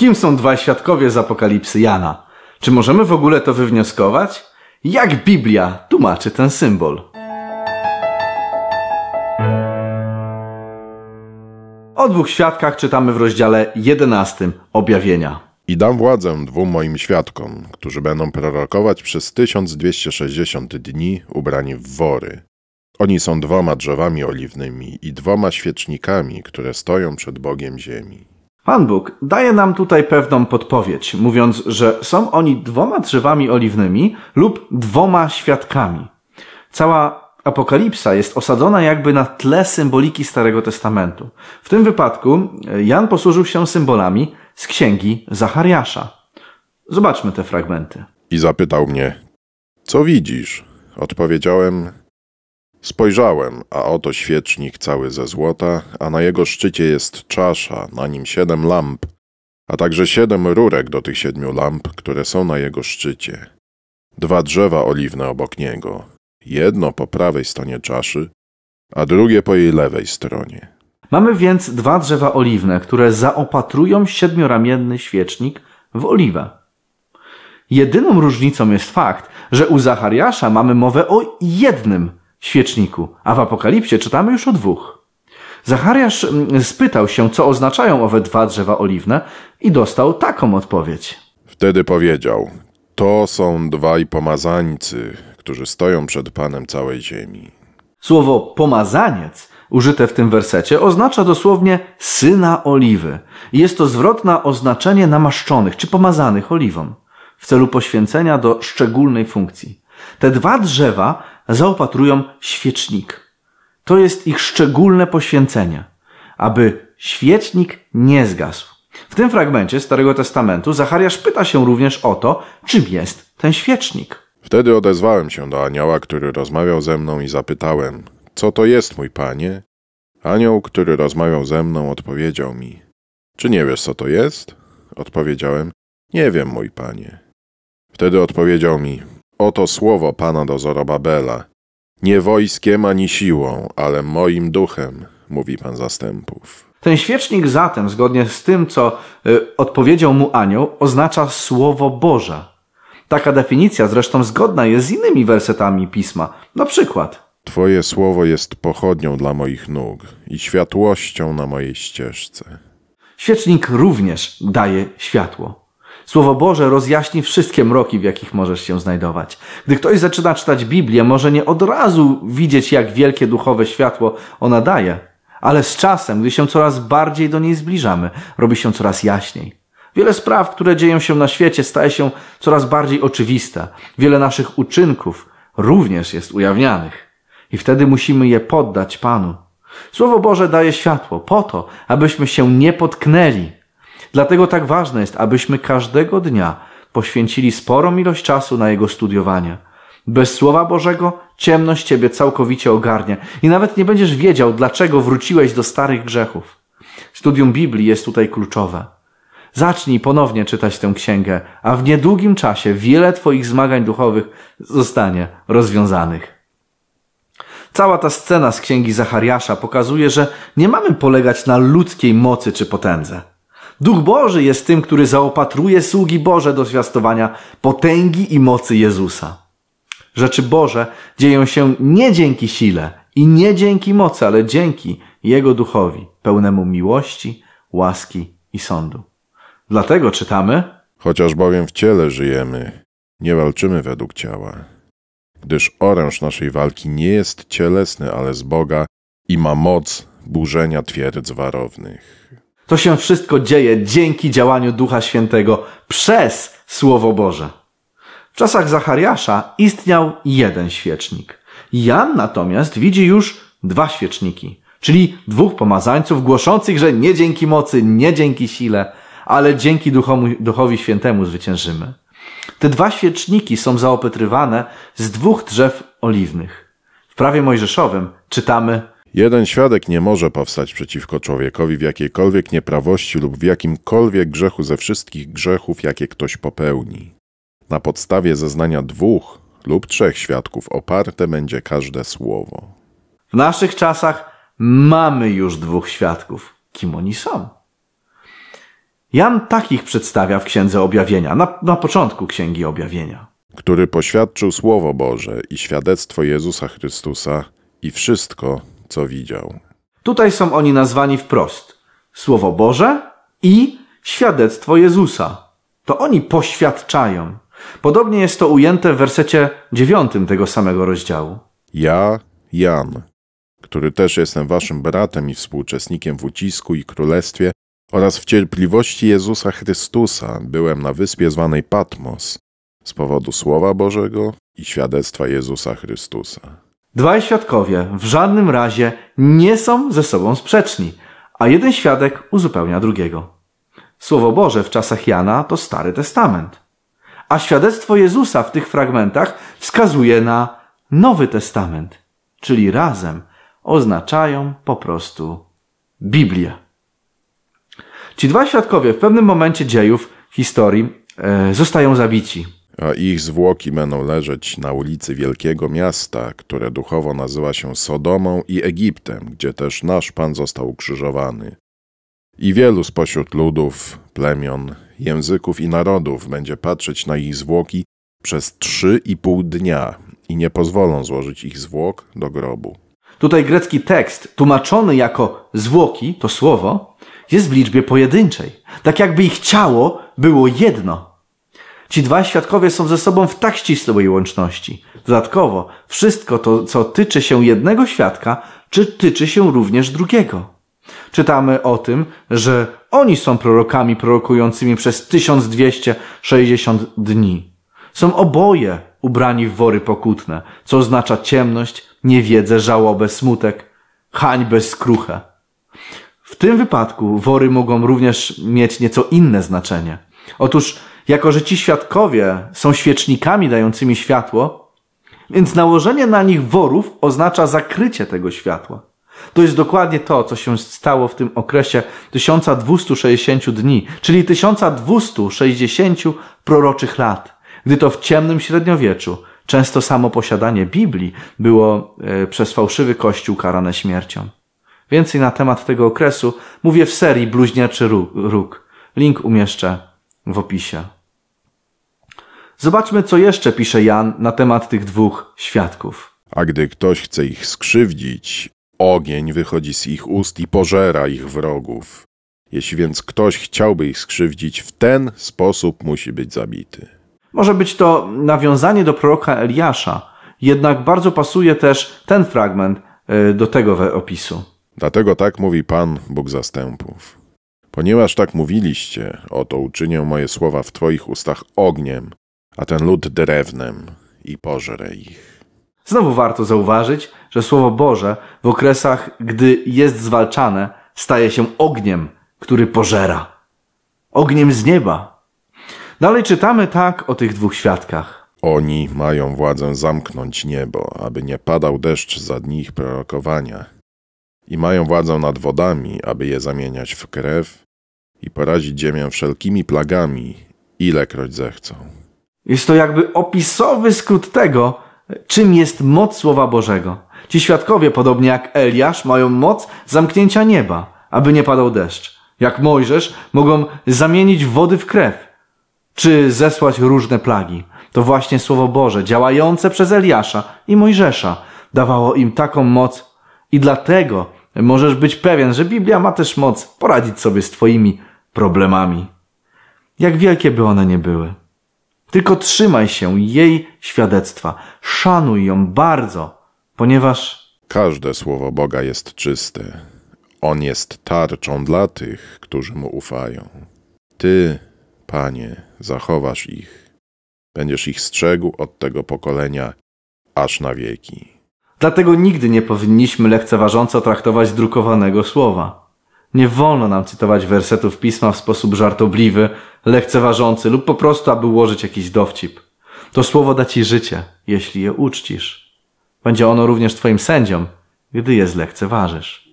Kim są dwaj świadkowie z apokalipsy Jana? Czy możemy w ogóle to wywnioskować? Jak Biblia tłumaczy ten symbol? O dwóch świadkach czytamy w rozdziale 11 objawienia. I dam władzę dwóm moim świadkom, którzy będą prorokować przez 1260 dni ubrani w wory. Oni są dwoma drzewami oliwnymi i dwoma świecznikami, które stoją przed Bogiem ziemi. Pan Bóg daje nam tutaj pewną podpowiedź, mówiąc, że są oni dwoma drzewami oliwnymi lub dwoma świadkami. Cała apokalipsa jest osadzona jakby na tle symboliki Starego Testamentu. W tym wypadku Jan posłużył się symbolami z księgi Zachariasza. Zobaczmy te fragmenty. I zapytał mnie, co widzisz? Odpowiedziałem, spojrzałem, a oto świecznik cały ze złota, a na jego szczycie jest czasza, na nim siedem lamp, a także siedem rurek do tych siedmiu lamp, które są na jego szczycie. Dwa drzewa oliwne obok niego, jedno po prawej stronie czaszy, a drugie po jej lewej stronie. Mamy więc dwa drzewa oliwne, które zaopatrują siedmioramienny świecznik w oliwę. Jedyną różnicą jest fakt, że u Zachariasza mamy mowę o jednym świeczniku, a w Apokalipsie czytamy już o dwóch. Zachariasz mm, spytał się, co oznaczają owe dwa drzewa oliwne i dostał taką odpowiedź. Wtedy powiedział, to są dwaj pomazańcy, którzy stoją przed Panem całej ziemi. Słowo pomazaniec użyte w tym wersecie oznacza dosłownie syna oliwy. Jest to zwrot na oznaczenie namaszczonych czy pomazanych oliwą w celu poświęcenia do szczególnej funkcji. Te dwa drzewa zaopatrują świecznik. To jest ich szczególne poświęcenie, aby świecznik nie zgasł. W tym fragmencie Starego Testamentu Zachariasz pyta się również o to, czym jest ten świecznik. Wtedy odezwałem się do anioła, który rozmawiał ze mną i zapytałem, co to jest, mój panie? Anioł, który rozmawiał ze mną, odpowiedział mi, czy nie wiesz, co to jest? Odpowiedziałem, nie wiem, mój panie. Wtedy odpowiedział mi, oto słowo pana do Zorobabela, nie wojskiem ani siłą, ale moim duchem, mówi pan zastępów. Ten świecznik zatem, zgodnie z tym, co y, odpowiedział mu anioł, oznacza Słowo Boże. Taka definicja zresztą zgodna jest z innymi wersetami pisma. Na przykład. Twoje słowo jest pochodnią dla moich nóg i światłością na mojej ścieżce. Świecznik również daje światło. Słowo Boże rozjaśni wszystkie mroki, w jakich możesz się znajdować. Gdy ktoś zaczyna czytać Biblię, może nie od razu widzieć, jak wielkie duchowe światło ona daje, ale z czasem, gdy się coraz bardziej do niej zbliżamy, robi się coraz jaśniej. Wiele spraw, które dzieją się na świecie, staje się coraz bardziej oczywiste. Wiele naszych uczynków również jest ujawnianych. I wtedy musimy je poddać Panu. Słowo Boże daje światło po to, abyśmy się nie potknęli. Dlatego tak ważne jest, abyśmy każdego dnia poświęcili sporą ilość czasu na jego studiowanie. Bez Słowa Bożego ciemność Ciebie całkowicie ogarnia i nawet nie będziesz wiedział, dlaczego wróciłeś do starych grzechów. Studium Biblii jest tutaj kluczowe. Zacznij ponownie czytać tę księgę, a w niedługim czasie wiele Twoich zmagań duchowych zostanie rozwiązanych. Cała ta scena z księgi Zachariasza pokazuje, że nie mamy polegać na ludzkiej mocy czy potędze. Duch Boży jest tym, który zaopatruje sługi Boże do zwiastowania potęgi i mocy Jezusa. Rzeczy Boże dzieją się nie dzięki sile i nie dzięki mocy, ale dzięki Jego duchowi, pełnemu miłości, łaski i sądu. Dlatego czytamy: Chociaż bowiem w ciele żyjemy, nie walczymy według ciała gdyż oręż naszej walki nie jest cielesny, ale z Boga i ma moc burzenia twierdz warownych. To się wszystko dzieje dzięki działaniu Ducha Świętego przez Słowo Boże. W czasach Zachariasza istniał jeden świecznik. Jan natomiast widzi już dwa świeczniki, czyli dwóch pomazańców głoszących, że nie dzięki mocy, nie dzięki sile, ale dzięki Duchowi, Duchowi Świętemu zwyciężymy. Te dwa świeczniki są zaopatrywane z dwóch drzew oliwnych. W prawie mojżeszowym czytamy Jeden świadek nie może powstać przeciwko człowiekowi w jakiejkolwiek nieprawości lub w jakimkolwiek grzechu ze wszystkich grzechów, jakie ktoś popełni. Na podstawie zeznania dwóch lub trzech świadków oparte będzie każde słowo. W naszych czasach mamy już dwóch świadków. Kim oni są? Jan takich przedstawia w Księdze Objawienia, na, na początku Księgi Objawienia. który poświadczył Słowo Boże i świadectwo Jezusa Chrystusa i wszystko, co widział. Tutaj są oni nazwani wprost. Słowo Boże i świadectwo Jezusa. To oni poświadczają. Podobnie jest to ujęte w wersecie dziewiątym tego samego rozdziału. Ja, Jan, który też jestem waszym bratem i współuczestnikiem w ucisku i królestwie oraz w cierpliwości Jezusa Chrystusa, byłem na wyspie zwanej Patmos z powodu Słowa Bożego i świadectwa Jezusa Chrystusa. Dwaj świadkowie w żadnym razie nie są ze sobą sprzeczni, a jeden świadek uzupełnia drugiego. Słowo Boże w czasach Jana to Stary Testament, a świadectwo Jezusa w tych fragmentach wskazuje na Nowy Testament, czyli razem oznaczają po prostu Biblię. Ci dwaj świadkowie w pewnym momencie dziejów historii e, zostają zabici. A ich zwłoki będą leżeć na ulicy wielkiego miasta, które duchowo nazywa się Sodomą i Egiptem, gdzie też nasz Pan został ukrzyżowany. I wielu spośród ludów, plemion, języków i narodów będzie patrzeć na ich zwłoki przez trzy i pół dnia i nie pozwolą złożyć ich zwłok do grobu. Tutaj grecki tekst, tłumaczony jako zwłoki, to słowo, jest w liczbie pojedynczej. Tak jakby ich ciało było jedno. Ci dwaj świadkowie są ze sobą w tak ścisłej łączności. Dodatkowo, wszystko to, co tyczy się jednego świadka, czy tyczy się również drugiego. Czytamy o tym, że oni są prorokami prorokującymi przez 1260 dni. Są oboje ubrani w wory pokutne, co oznacza ciemność, niewiedzę, żałobę, smutek, hańbę, skruchę. W tym wypadku wory mogą również mieć nieco inne znaczenie. Otóż, jako że ci świadkowie są świecznikami dającymi światło, więc nałożenie na nich worów oznacza zakrycie tego światła. To jest dokładnie to, co się stało w tym okresie 1260 dni, czyli 1260 proroczych lat, gdy to w ciemnym średniowieczu często samo posiadanie Biblii było e, przez fałszywy kościół karane śmiercią. Więcej na temat tego okresu mówię w serii Bluźnierczy Róg. Link umieszczę w opisie. Zobaczmy, co jeszcze pisze Jan na temat tych dwóch świadków. A gdy ktoś chce ich skrzywdzić, ogień wychodzi z ich ust i pożera ich wrogów. Jeśli więc ktoś chciałby ich skrzywdzić, w ten sposób musi być zabity. Może być to nawiązanie do proroka Eliasza, jednak bardzo pasuje też ten fragment e, do tego opisu. Dlatego tak mówi Pan, Bóg zastępów. Ponieważ tak mówiliście, oto uczynię moje słowa w Twoich ustach ogniem, a ten lud drewnem i pożrę ich. Znowu warto zauważyć, że Słowo Boże w okresach, gdy jest zwalczane, staje się ogniem, który pożera. Ogniem z nieba. Dalej czytamy tak o tych dwóch świadkach. Oni mają władzę zamknąć niebo, aby nie padał deszcz za dni ich prorokowania. I mają władzę nad wodami, aby je zamieniać w krew i porazić ziemię wszelkimi plagami, ilekroć zechcą. Jest to jakby opisowy skrót tego, czym jest moc Słowa Bożego. Ci świadkowie, podobnie jak Eliasz, mają moc zamknięcia nieba, aby nie padał deszcz. Jak Mojżesz, mogą zamienić wody w krew, czy zesłać różne plagi. To właśnie Słowo Boże, działające przez Eliasza i Mojżesza, dawało im taką moc i dlatego możesz być pewien, że Biblia ma też moc poradzić sobie z Twoimi problemami. Jak wielkie by one nie były. Tylko trzymaj się jej świadectwa. Szanuj ją bardzo, ponieważ Każde słowo Boga jest czyste. On jest tarczą dla tych, którzy mu ufają. Ty, Panie, zachowasz ich. Będziesz ich strzegł od tego pokolenia aż na wieki. Dlatego nigdy nie powinniśmy lekceważąco traktować drukowanego słowa. Nie wolno nam cytować wersetów pisma w sposób żartobliwy, lekceważący lub po prostu, aby ułożyć jakiś dowcip. To słowo da ci życie, jeśli je uczcisz. Będzie ono również twoim sędzią, gdy je zlekceważysz.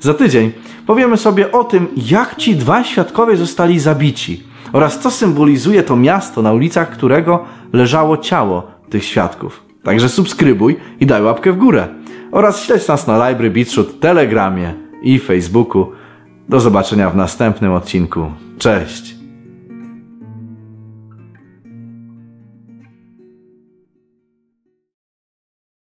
Za tydzień powiemy sobie o tym, jak ci dwaj świadkowie zostali zabici oraz co symbolizuje to miasto, na ulicach którego leżało ciało tych świadków. Także subskrybuj i daj łapkę w górę. Oraz śledź nas na Library Beatshoot, Telegramie i Facebooku. Do zobaczenia w następnym odcinku. Cześć.